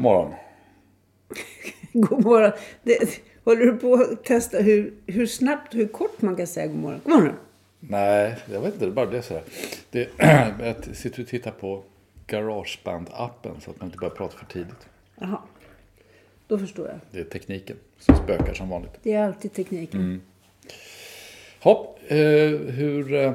God morgon. God morgon. Det, håller du på att testa hur, hur snabbt, hur kort man kan säga god morgon? God morgon. Nej, jag vet inte. Det bara blev sådär. Det, jag sitter och tittar på Garageband-appen så att man inte börjar prata för tidigt. Jaha. Då förstår jag. Det är tekniken som spökar som vanligt. Det är alltid tekniken. Mm. Hopp, eh, hur, eh,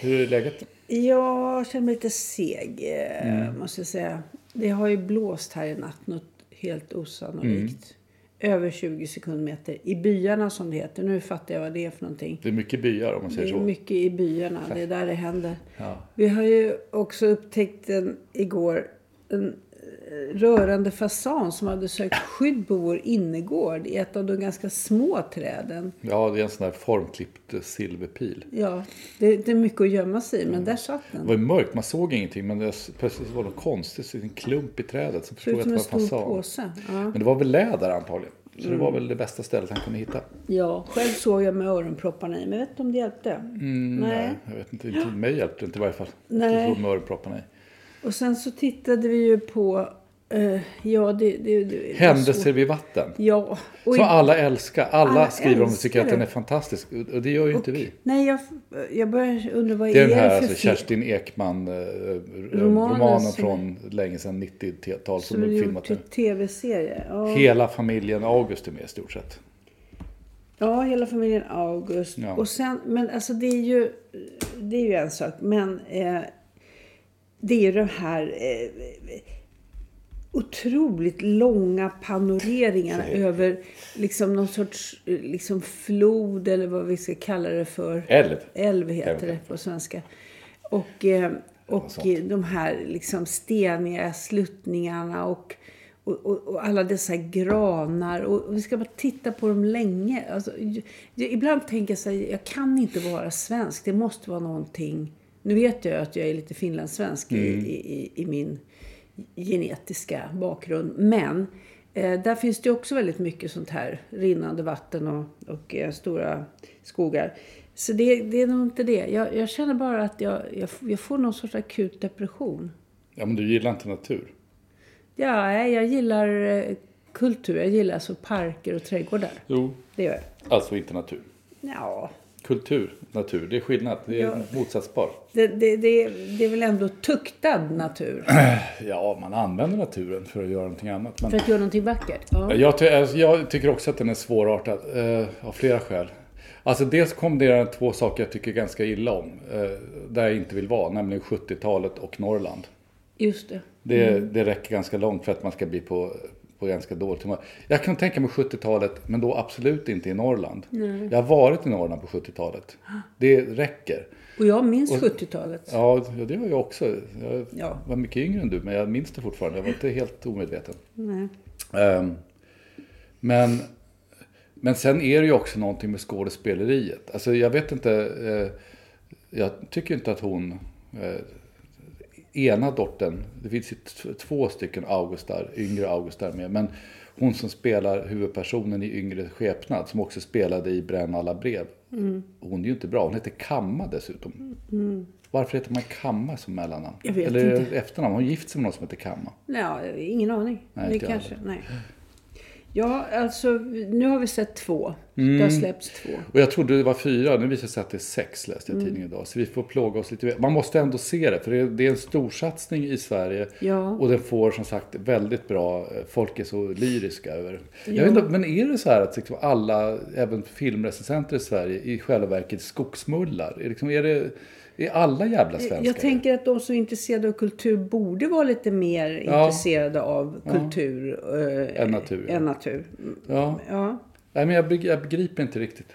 hur är läget? Jag känner mig lite seg, eh, Mm. måste jag säga. Det har ju blåst här i natt, något helt osannolikt. Mm. Över 20 sekundmeter. I byarna som det heter. Nu fattar jag vad det är för någonting. Det är mycket byar om man Det säger är så. mycket i byarna. Det är där det händer. Ja. Vi har ju också upptäckt en, igår en rörande fasan som hade sökt skydd på vår innergård i ett av de ganska små träden. ja, det är en sån där formklippt silverpil. Ja, det, det är mycket att gömma sig i, men där satt Det den. var ju mörkt, man såg ingenting men det, plötsligt var det något konstigt, en klump i trädet. Så förstod jag att det var en stor fasan. påse. Ja. Men det var väl läder antagligen. Så det Mm. var väl det bästa stället han kunde hitta. ja, själv såg jag med öronpropparna i, men vet inte om det hjälpte. Mm, nej. jag vet inte. inte mig hjälpte det inte i varje fall. Nej. Jag med öronpropparna i. Och sen så tittade vi ju på, eh, ja det... det, det Händelser vid vatten. Ja. och Som i- alla älskar. Alla, Alla skriver om det tycker att den är det. fantastisk. Och det gör ju inte vi. Nej, jag, jag börjar undra vad Det är den är här för alltså? Kerstin Ekman eh, Romanen romanen från länge sedan 90-tal som Som filmat till tv-serie. Ja. Hela familjen August är med i stort sett. ja, hela familjen August. Ja. Och sen, men alltså det är ju, det är ju en sak. Men eh, det är de här eh, otroligt långa panoreringarna över liksom någon sorts liksom flod eller vad vi ska kalla det för. Älv. Älv heter Älv. det på svenska. Och, eh, och de här liksom steniga sluttningarna och, och, och, och alla dessa granar. Och, och vi ska bara titta på dem länge. Alltså, jag, ibland tänker jag så här, jag kan inte vara svensk. Det måste vara någonting. Nu vet jag att jag är lite finlandssvensk i, i, i min genetiska bakgrund. Men eh, där finns det också väldigt mycket sånt här. Rinnande vatten och, och eh, stora skogar. Så det, det är nog inte det. Jag, jag känner bara att jag, jag, jag får någon sorts akut depression. Ja, men du gillar inte natur. Ja, jag gillar eh, kultur. Jag gillar alltså parker och trädgårdar. Jo. Det gör jag. Alltså inte natur. Ja, Kultur, natur, det är skillnad. Det är Ja. motsatsbar. det, det, det, det är väl ändå tuktad natur. Ja, man använder naturen för att göra någonting annat. Men För att göra någonting vackert. Ja. jag, ty- alltså, jag tycker också att den är svårartad eh, av flera skäl. Alltså dels kombinerar den två saker jag tycker ganska illa om. Eh, där jag inte vill vara, nämligen 70-talet och Norrland. Just det. Det, Mm. det räcker ganska långt för att man ska bli på, på ganska dåligt humör. Jag kan tänka mig 70-talet, men då absolut inte i Norrland. Jag har varit i Norrland på 70-talet. Det räcker. Och jag minns 70-talet. Ja, det har jag också. Jag Ja. var mycket yngre än du, men jag minns det fortfarande. Jag var inte helt omedveten. Nej. Ehm, men Men sen är det ju också någonting med skådespeleriet. Alltså jag vet inte, eh, jag tycker inte att hon, eh, ena dottern, det finns ju två stycken Augustar, yngre Augustar med, men hon som spelar huvudpersonen i yngre skepnad, som också spelade i Bränn alla brev. Hon är ju inte bra, hon heter Kamma dessutom. Varför heter man Kamma som mellannamn? Jag vet Eller inte. efternamn, hon gift sig med någon som heter Kamma. Ja, ingen aning. Nej, det kanske, nej. Ja, alltså nu har vi sett två. Det Mm. har släppts två. Och jag trodde det var fyra, nu visar det sig att det är sex läste jag i tidningen idag. Så vi får plåga oss lite mer. Man måste ändå se det, för det är, det är en storsatsning i Sverige. Ja. Och den får som sagt väldigt bra, eh, folk är så lyriska över Ja. jag vet inte, Men är det så här att liksom alla, även filmrecensenter i Sverige, i själva verket skogsmullar? Är, liksom, är, det, är alla jävla svenskar? Jag tänker att de som är intresserade av kultur borde vara lite mer Ja. intresserade av kultur eh, Än natur. Än natur. Ja. Ja. Nej, men jag, beg- jag begriper inte riktigt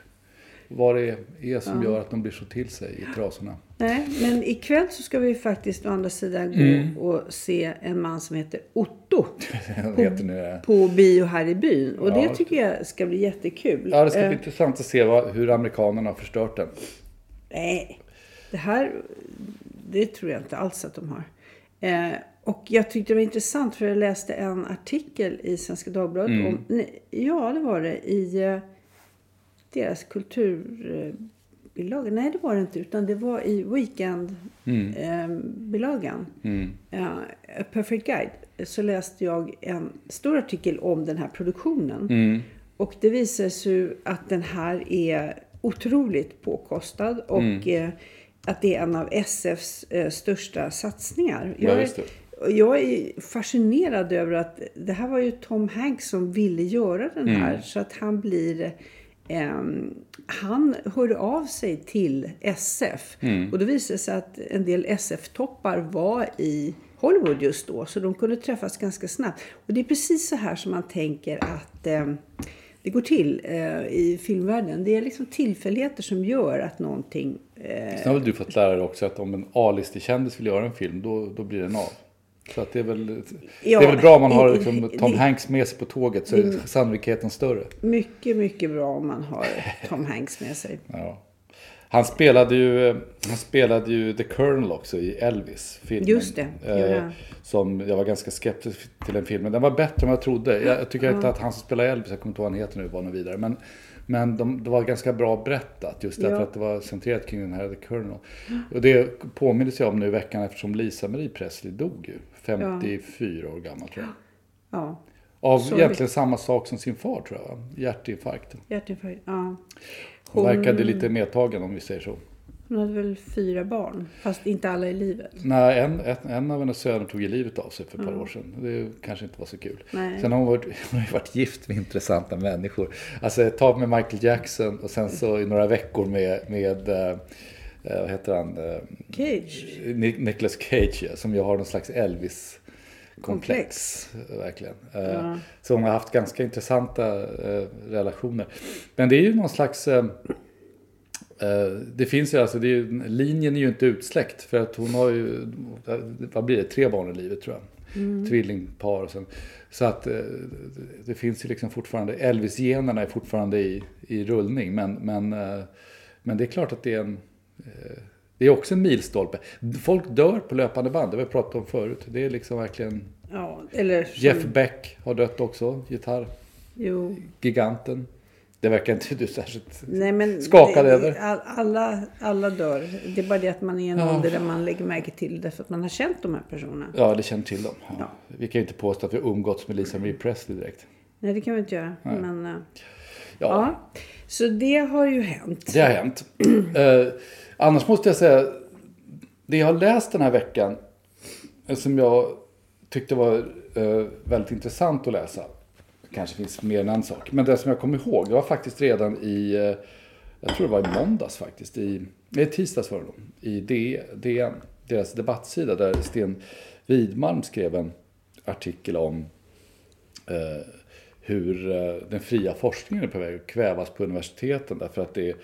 vad det är som gör att de blir så till sig i trasorna. Nej, men ikväll så ska vi faktiskt å andra sidan gå Mm. och se en man som heter Otto Vad heter på bio här i byn. Och Ja. det tycker jag ska bli jättekul. Ja, det ska bli Eh, intressant att se vad, hur amerikanerna har förstört den. Nej, det här det tror jag inte alls att de har. Eh, och jag tyckte det var intressant för jag läste en artikel i Svenska Dagbladet Mm. om, nej, ja det var det, i eh, deras kulturbilaga. Nej det var det inte utan det var i Weekend-bilagan. Mm. Ja, A Perfect Guide. Så läste jag en stor artikel om den här produktionen. Mm. Och det visar sig att den här är otroligt påkostad. Och Mm. eh, att det är en av SFs eh, största satsningar. Ja, Jag, är, jag är fascinerad över att det här var ju Tom Hanks som ville göra den Mm. här. Så att han blir... ehm, han hörde av sig till SF. Mm. Och då visade det sig att en del SF-toppar var i Hollywood just då. Så de kunde träffas ganska snabbt. Och det är precis så här som man tänker att eh, det går till eh, i filmvärlden. Det är liksom tillfälligheter som gör att någonting... Eh, Sen har väl du fått lära dig också att om en A-listig kändis vill göra en film, då, då blir den av. Så att det är väl, Ja, det är väl bra om man har liksom Tom det- Hanks med sig på tåget så är sannolikheten större. mycket, mycket bra om man har Tom Hanks med sig. Ja. Han spelade ju, eh, han spelade ju The Colonel också i Elvis-filmen. Just det, han. Som jag var ganska skeptisk till den filmen. Den var bättre än vad jag trodde. Jag, jag tycker inte att han som spelar Elvis, jag kommer inte ihåg vad han heter nu, var något vidare. Men, men de, det var ganska bra berättat just därför Ja. att det var centrerat kring den här The Colonel. Och det påminnes jag om nu i veckan eftersom Lisa Marie Presley dog ju. 54 år gammal tror jag. Ja, Av Sorgligt. egentligen samma sak som sin far tror jag. Hjärtinfarkt. hjärtinfarkt. Ja. Hon verkade lite medtagen om vi säger så. hon hade väl fyra barn, fast inte alla i livet. Nej, en, en, en av hennes söner tog ju livet av sig för ett par år sedan. Det kanske inte var så kul. Nej. Sen har hon, varit, hon har varit gift med intressanta människor. Alltså ett tag med Michael Jackson och sen så i några veckor med, med eh, eh, vad heter han? Eh, Cage. Ni- Nicolas Cage, som ju har någon slags Elvis-komplex. Verkligen. Eh, Så hon har haft ganska intressanta eh, relationer. Men det är ju någon slags... Eh, det finns ju alltså, det är ju, linjen är ju inte utsläckt. För att hon har ju, vad blir det, tre barn i livet tror jag. Tvillingpar och sen. Så att det finns ju liksom fortfarande, Elvis-generna är fortfarande i, i rullning. Men, men, men det är klart att det är en... Det är också en milstolpe. Folk dör på löpande band, det har vi pratat om förut. Det är liksom verkligen... Ja, eller... Jeff Beck har dött också, Jo. gitarrgiganten. Det verkar inte du särskilt... Nej, men Skakad det, över. all- Alla, alla dör. Det är bara det att man är i en ålder där man lägger märke till det därför att man har känt de här personerna. Ja, det känner till dem. Ja. Ja. Vi kan ju inte påstå att vi har umgåtts med Lisa Marie Presley direkt. Nej, det kan vi inte göra. Men, eh, Ja, ja. Så det har ju hänt. det har hänt. eh, annars måste jag säga, det jag har läst den här veckan, eh, som jag tyckte var eh, väldigt intressant att läsa. Det kanske finns mer än en sak. Men det som jag kommer ihåg, det var faktiskt redan i, eh, jag tror det var i måndags faktiskt, i, nej tisdags var det nog, i D- DN, deras debattsida, där Sten Widmalm skrev en artikel om eh, hur eh, den fria forskningen är på väg att kvävas på universiteten. Därför att det är,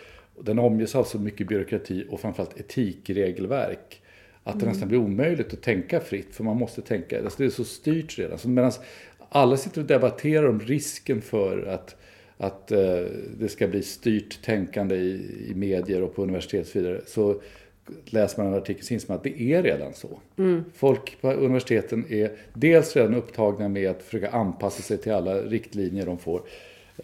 den omges av så mycket byråkrati och framförallt etikregelverk. Att det nästan blir omöjligt att tänka fritt, för man måste tänka, alltså det är så styrt redan. Så medan alla sitter och debatterar om risken för att, att eh, det ska bli styrt tänkande i, i medier och på universitet och så vidare. Så läser man en artikel som att det är redan så. Folk på universiteten är dels redan upptagna med att försöka anpassa sig till alla riktlinjer de får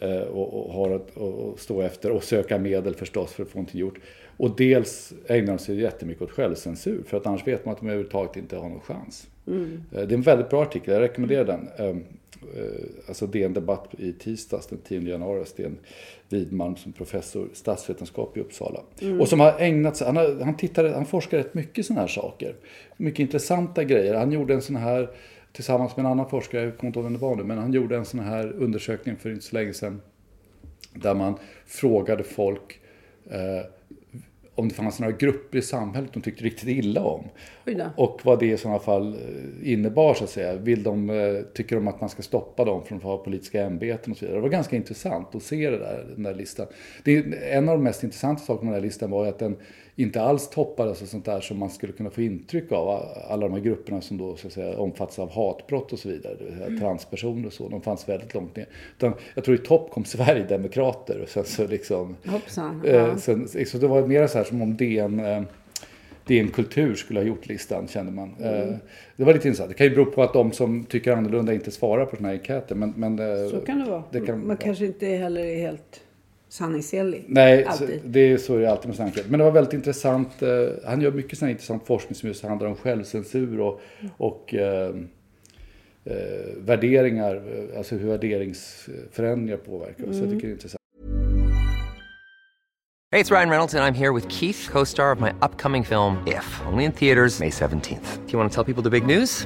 eh, och, och har att och stå efter och söka medel förstås för att få någonting gjort. Och dels ägnar de sig jättemycket åt självcensur för att annars vet man att de överhuvudtaget inte har någon chans. Eh, Det är en väldigt bra artikel, jag rekommenderar den. Eh, Alltså DN Debatt i tisdags den 10 januari. Sten Widman som professor statsvetenskap i Uppsala. Och som har ägnat sig, han, har, han, tittar, han forskar rätt mycket i sådana här saker. Mycket intressanta grejer. Han gjorde en sån här tillsammans med en annan forskare, jag kommer inte ihåg vem det var nu, men han gjorde en sån här undersökning för inte så länge sedan. Där man frågade folk eh, om det fanns några grupper i samhället de tyckte riktigt illa om. Och vad det i sådana fall eh, innebar så att säga. Vill de, eh, tycker de att man ska stoppa dem från att ha politiska ämbeten och så vidare. Det var ganska intressant att se det där, den där listan. Det en av de mest intressanta sakerna med den här listan var ju att den inte alls toppades och sånt där som man skulle kunna få intryck av. Alla de här grupperna som då så att säga, omfattas av hatbrott och så vidare. Det vill säga transpersoner och så. De fanns väldigt långt ner. Utan, jag tror i topp kom Sverigedemokrater och sen så liksom Hoppsan. Eh, Ja. sen, så det var mer så här som om DN, eh, DN Kultur skulle ha gjort listan, kände man. Mm. Eh, det var lite intressant. Det kan ju bero på att de som tycker annorlunda inte svarar på sådana här enkäter. Men, men, eh, Så kan det vara. det kan- Man ja. kanske inte heller är helt sanningsenlig. Nej, så, Alltid. det är så är det alltid med enkäter. Men det var väldigt intressant. Eh, han gör mycket sån här intressant forskning som just handlar om självcensur och, och eh, eh, värderingar. eh, Alltså hur värderingsförändringar påverkar oss. Jag tycker det är intressant. Hey, it's Ryan Reynolds, and I'm here with Keith, co star of my upcoming film, If, only in theaters, May 17th. Do you want to tell people the big news?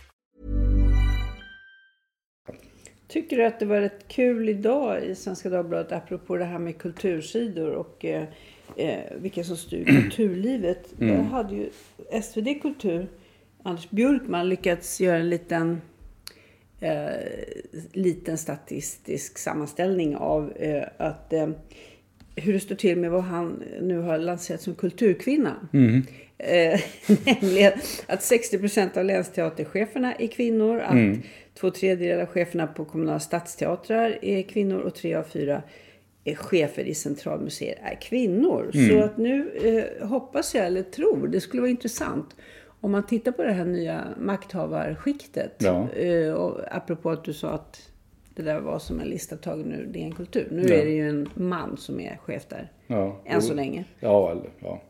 Tycker du att det var rätt kul idag i Svenska Dagbladet apropå det här med kultursidor och eh, eh, vilka som styr kulturlivet? Mm. Där hade ju SvD Kultur, Anders Björkman, lyckats göra en liten, eh, liten statistisk sammanställning av eh, att eh, hur det står till med vad han nu har lanserat som kulturkvinna. Eh, nämligen att 60 procent av länsteatercheferna är kvinnor. Att två tredjedelar av cheferna på kommunala stadsteatrar är kvinnor. Och tre av fyra eh, chefer i centralmuseer är kvinnor. Så att nu eh, hoppas jag, eller tror, det skulle vara intressant. Om man tittar på det här nya makthavarskiktet. Ja. Eh, och apropå att du sa att det där var som en lista tagen ur DN Kultur. Nu Ja. är det ju en man som är chef där. Ja, Än så länge. Ja, eller, ja.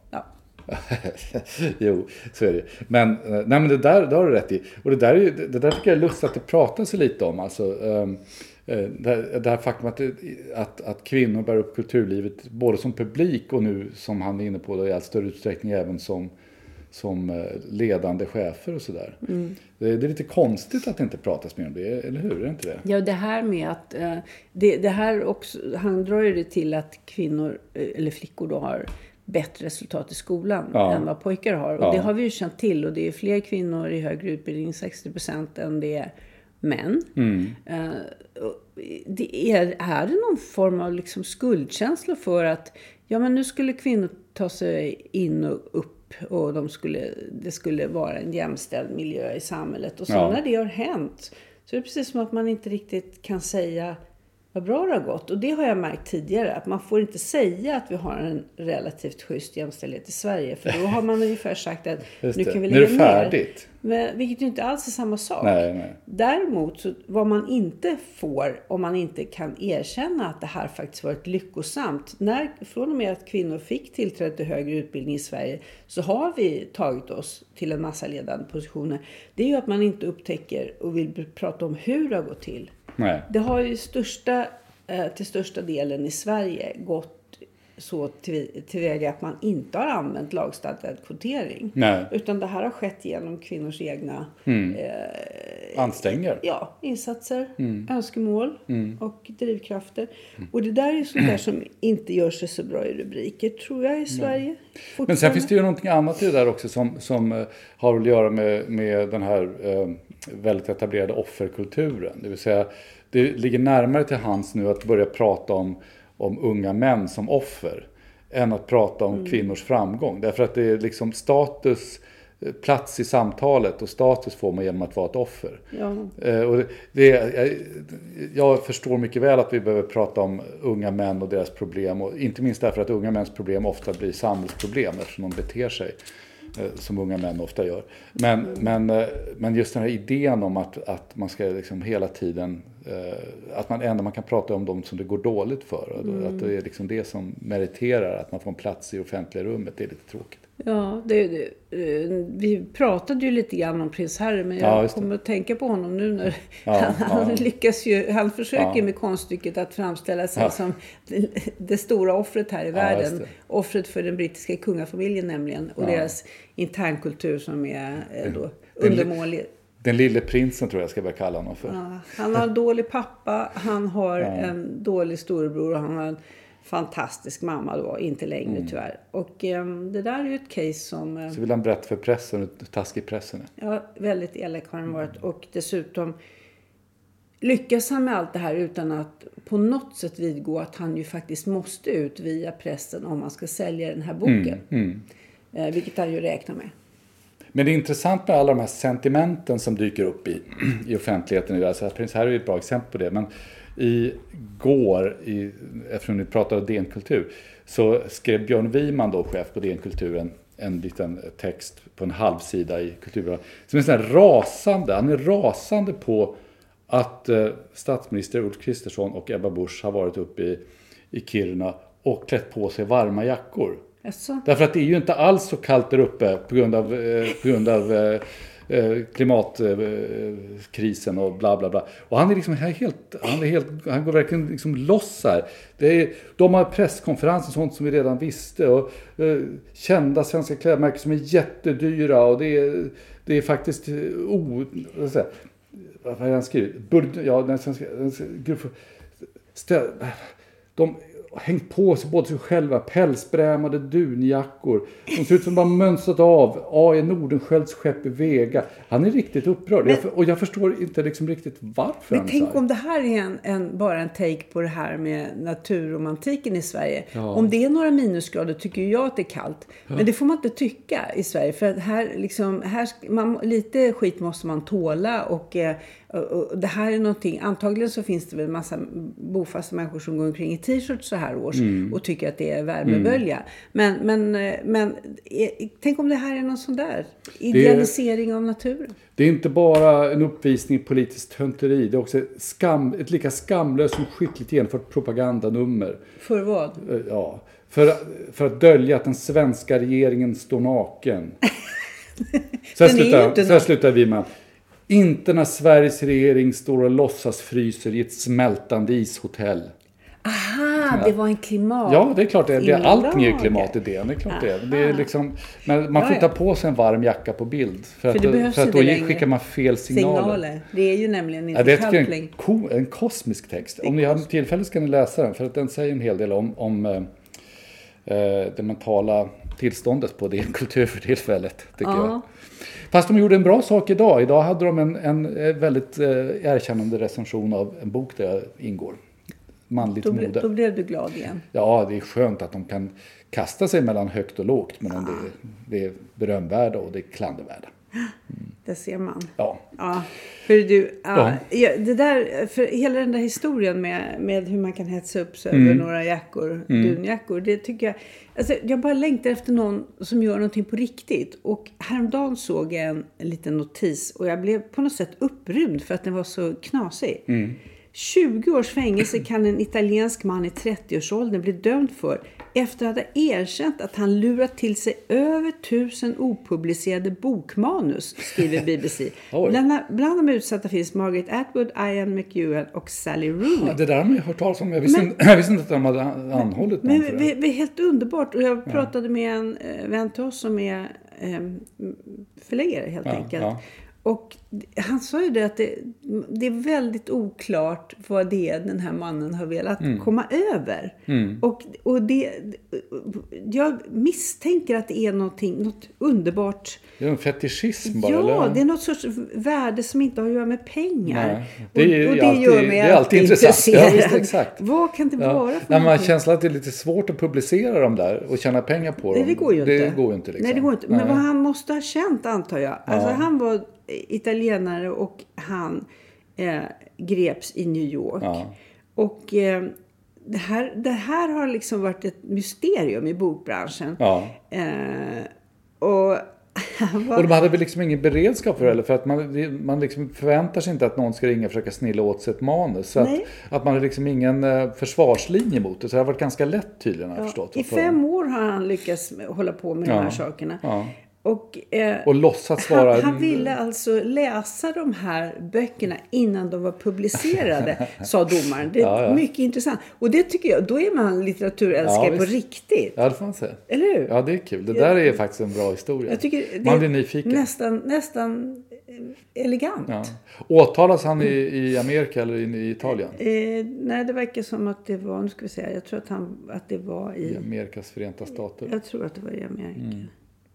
Jo, så är det. Men, eh, nej, men det där det har du rätt i. Och det där, är det där tycker jag är lustigt att det pratas så lite om. Alltså, ehm, eh, det, här, det här faktum att, att, att kvinnor bär upp kulturlivet både som publik och nu, som han är inne på, då, i allt större utsträckning även som, som eh, ledande chefer och sådär. Det, det är lite konstigt att det inte pratas mer om det, eller hur? Är det inte det? Ja, det här med att... Det, det här också, han drar ju det till att kvinnor, eller flickor då, har bättre resultat i skolan Ja. än vad pojkar har. Och Ja. det har vi ju känt till. Och det är fler kvinnor i högre utbildning, 60 procent, än det är män. Mm. Och det är, är det någon form av liksom skuldkänsla för att ja, men nu skulle kvinnor ta sig in och upp och de skulle, det skulle vara en jämställd miljö i samhället. Och så Ja. när det har hänt så är det precis som att man inte riktigt kan säga vad bra det har gått. Och det har jag märkt tidigare. Att man får inte säga att vi har en relativt schysst jämställdhet i Sverige. För då har man ungefär sagt att nu kan vi Nu är lägga det ner. färdigt. Men, vilket ju inte alls är samma sak. Nej, nej. Däremot, så, vad man inte får om man inte kan erkänna att det här faktiskt varit lyckosamt. När, från och med att kvinnor fick tillträde till högre utbildning i Sverige så har vi tagit oss till en massa ledande positioner. Det är ju att man inte upptäcker och vill prata om hur det har gått till. Nej. Det har ju största, eh, till största delen i Sverige gått så till- tillväga att man inte har använt lagstadgad kvotering. Nej. Utan det här har skett genom kvinnors egna Anstränger. ja, insatser, Mm. önskemål och drivkrafter. Och det där är sånt där som inte gör sig så bra i rubriker, tror jag, i Sverige. Men sen finns det ju någonting annat i det där också som, som eh, har att göra med, med den här eh, väldigt etablerade offerkulturen. Det vill säga, det ligger närmare till hands nu att börja prata om, om unga män som offer än att prata om kvinnors framgång. Därför att det är liksom status, eh, plats i samtalet och status får man genom att vara ett offer. Ja. Eh, och det, jag, jag förstår mycket väl att vi behöver prata om unga män och deras problem. Och inte minst därför att unga mäns problem ofta blir samhällsproblem eftersom de beter sig Eh, som unga män ofta gör. Men, men, eh, men just den här idén om att, att man ska liksom hela tiden, att man ändå man kan prata om dem som det går dåligt för. Och Att det är liksom det som meriterar att man får en plats i offentliga rummet, det är lite tråkigt. Ja, det, det, eh, vi pratade ju lite grann om prins Harry, men Ja, jag det. kommer att tänka på honom nu när Ja, han, han ja. lyckas ju, han försöker Ja. med konststycket att framställa sig Ja. som det, det stora offret här i världen. Offret för den brittiska kungafamiljen nämligen och deras internkultur som är eh, då undermålig. Den lille prinsen tror jag ska börja kalla honom för. Ja, han har en dålig pappa, han har en dålig storebror och han har en fantastisk mamma då, inte längre Mm. tyvärr. Och eh, det där är ju ett case som... Eh, Så vill han berätta för pressen hur taskig pressen är. Ja, väldigt elak har han varit. Och dessutom lyckas han med allt det här utan att på något sätt vidgå att han ju faktiskt måste ut via pressen om han ska sälja den här boken. Eh, vilket han ju räknar med. Men det är intressant med alla de här sentimenten som dyker upp i, i offentligheten idag. Alltså, så här, Prins Harry är ett bra exempel på det. Men igår, i, eftersom ni pratade DN Kultur, så skrev Björn Wiman, då chef på DN Kultur, en, en liten text på en halv sida i Kulturbladet. Som är sån här rasande, han är rasande på att eh, statsminister Ulf Kristersson och Ebba Busch har varit uppe i, i Kiruna och klätt på sig varma jackor. Jaså? Därför att det är ju inte alls så kallt där uppe på grund av, eh, på grund av eh, eh klimatkrisen eh, och bla bla bla. Och han är liksom helt, han, är helt, han går verkligen liksom loss här. Det är, de har presskonferenser och sånt som vi redan visste. Och eh, kända svenska klädmärken som är jättedyra. Och det är, det är faktiskt eh, o... vad jag säga, Vad har han skrivit? Bur, ja, den svenska... Den, gud, stä, de hängt på sig både sig själva, pälsbrämade dunjackor. De ser ut som de har mönstrat av A.E. Nordenskiölds skepp i Vega. Han är riktigt upprörd. Jag, och jag förstår inte liksom riktigt varför Men tänk om det här är en, en, bara en take på det här med naturromantiken i Sverige. Ja. Om det är några minusgrader tycker jag att det är kallt. Men det får man inte tycka i Sverige. För här, liksom, här, man, lite skit måste man tåla. Och, eh, det här är någonting, antagligen så finns det väl en massa bofasta människor som går omkring i t-shirts så här års Mm. och tycker att det är värmebölja. Men, men, eh, men eh, tänk om det här är någon sån där idealisering av naturen. Det är inte bara en uppvisning i politiskt hönteri. Det är också ett, skam, ett lika skamlöst som skickligt genomfört propagandanummer. För vad? Eh, Ja, för, för att dölja att den svenska regeringen står naken. Är ju slutar, naken. slutar vi med. Inte när Sveriges regering står och låtsas fryser i ett smältande ishotell. Aha, det var en klimat. Ja, det är klart det. är. det allting är ju inlaga. klimatidén. Det är klart det. är. det är liksom, men man får Ja, ta på sig en varm jacka på bild. För, För att, det behövs för att då längre. skickar man fel signaler. signaler. Det är ju nämligen inte Ja, det är en, ko, en kosmisk text. Om ni har tillfälle ska ni läsa den. För att den säger en hel del om, om eh, eh, det mentala tillståndet på din kultur för tillfället. Tycker Ja. jag. Fast de gjorde en bra sak idag. Idag hade de en, en eh, väldigt eh, erkännande recension av en bok där jag ingår. Manligt Då, mode. då blev du glad igen. Ja, det är skönt att de kan kasta sig mellan högt och lågt. Men det, det är berömvärda och det är klandervärda. Där ser man. Ja. Ja, för du, ja, Ja. det där, för hela den där historien med, med hur man kan hetsa upp sig Mm. över några jackor, dunjackor, det tycker jag, alltså jag bara längtar efter någon som gör någonting på riktigt. Och häromdagen såg jag en, en liten notis och jag blev på något sätt upprymd för att den var så knasig. Mm. 20 års fängelse kan en italiensk man i 30-årsåldern bli dömd för efter att ha erkänt att han lurat till sig över tusen opublicerade bokmanus, skriver BBC. Bland, bland de utsatta finns Margaret Atwood, Ian McEwan och Sally Rooney. Ja, det där har man ju hört talas om. Jag visste, inte, jag visste inte att de hade anhållit någon Men för det det är helt underbart. Och jag pratade med en eh, vän till oss som är eh, förläggare helt Ja, enkelt. Ja. Och han sa ju det att det, det är väldigt oklart vad det är den här mannen har velat Mm. komma över. Och, och det, jag misstänker att det är någonting, något underbart. Det är en fetischism bara, ja, eller? det är något sorts värde som inte har att göra med pengar. Nej, det är och, och det alltid- gör mig det är alltid intressant. Ja, visst, exakt. Vad kan det Ja. vara för Nej, man har känslan att det är lite svårt att publicera dem där och tjäna pengar på Nej, dem. det går ju inte. Det går ju inte liksom. Nej, det går inte. Men Nej. vad han måste ha känt, antar jag. Alltså, han var italienare och han eh, greps i New York. Ja. Och eh, det, här, det här har liksom varit ett mysterium i bokbranschen. Ja. Eh, och var... Och de hade väl liksom ingen beredskap för det heller, för att man, man liksom förväntar sig inte att någon ska ringa och försöka snilla åt sig ett manus. Så att, att man har liksom ingen eh, försvarslinje mot det. Så det har varit ganska lätt tydligen har jag förstått. I fem år har han lyckats hålla på med de Ja. här sakerna. Ja. Och, eh, Och låtsas vara... Han, han ville alltså läsa de här böckerna innan de var publicerade, sa domaren. Det är Ja, ja. mycket intressant. Och det tycker jag, då är man litteraturälskare Ja, på riktigt. Ja, det får man säga. Eller hur? Ja, det är kul. Det där är faktiskt en bra historia. Man blir nyfiken. Nästan, nästan eh, elegant. Ja. Åtalas han i, i Amerika eller i, i Italien? Eh, nej, det verkar som att det var, nu ska vi se, jag tror att, han, att det var I i, Amerikas förenta stater. jag tror att det var i Amerika. Mm.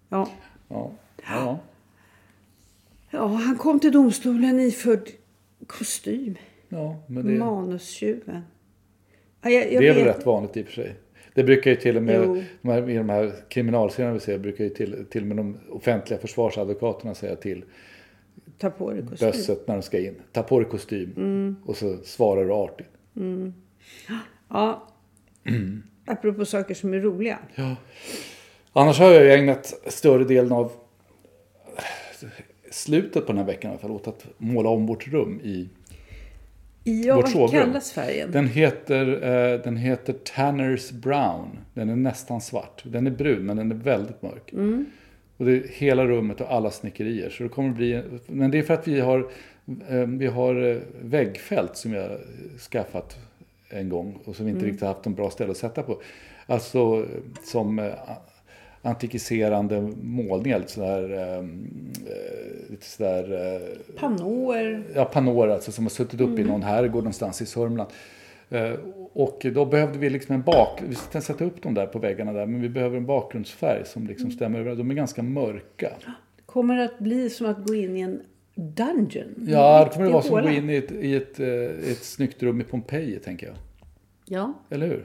Ja. Ja. Ja. ja, han kom till domstolen iförd kostym. ja, men det, Manustjuven. Ja, jag, jag det är väl vet- rätt vanligt i och för sig. Det brukar ju till och med, Jo. de här, i de här kriminalserierna vi ser, brukar ju till, till och med de offentliga försvarsadvokaterna säga till Ta på dig kostym. bösset när de ska in. Ta på dig kostym. Mm. Och så svarar du artigt. Ja. Apropå saker som är roliga. Annars har jag ägnat större delen av slutet på den här veckan i alla fall åt att måla om vårt rum i Ja, vårt vad kallas färgen? Den heter, eh, den heter Tanners Brown. Den är nästan svart. Den är brun men den är väldigt mörk. Mm. Och det är hela rummet och alla snickerier. Så det kommer bli, men det är för att vi har, eh, vi har eh, väggfält som jag skaffat en gång och som vi inte Mm. riktigt haft en bra ställe att sätta på. Alltså eh, som eh, antikiserande målningar, lite sådär, eh, eh, lite sådär eh, Pannåer. ja, pannor alltså, som har suttit upp i någon herrgård någonstans i Sörmland. Eh, och då behövde vi liksom en bak... Vi ska sätta upp dem där på väggarna där, men vi behöver en bakgrundsfärg som liksom stämmer över. De är ganska mörka. Kommer det att bli som att gå in i en dungeon? Ja, det kommer det vara som att gå in i ett, i ett, eh, ett snyggt rum i Pompeji, tänker jag. Ja, Eller hur?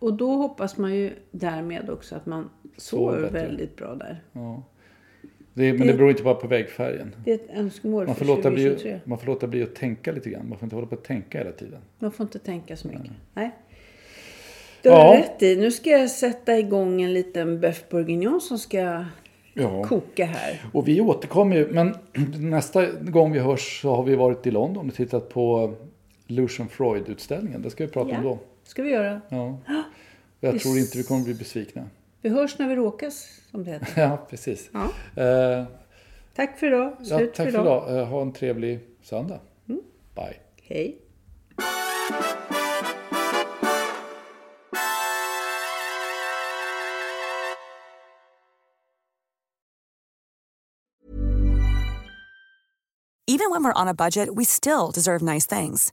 Och då hoppas man ju därmed också att man Sover väldigt bra där. Ja. Det, men det beror inte bara på väggfärgen. Det är ett önskemål Man för får, låta bli, 2023. man får låta bli att tänka lite grann. Man får inte hålla på att tänka hela tiden. Man får inte tänka så mycket. Nej. Du har Ja. rätt i. Nu ska jag sätta igång en liten bœuf bourguignon som ska Ja. koka här. Och vi återkommer ju, men nästa gång vi hörs så har vi varit i London och tittat på Lucian Freud-utställningen. Det ska vi prata om då. Ska vi göra. Ja. Jag tror inte vi kommer bli besvikna. Vi hörs när vi råkas, som det heter. Ja, precis. Ja. Eh, Tack för idag. ja, Slut tack för idag. Eh, ha en trevlig söndag. Bye. Hej. Even when we're on a budget, we still deserve nice things.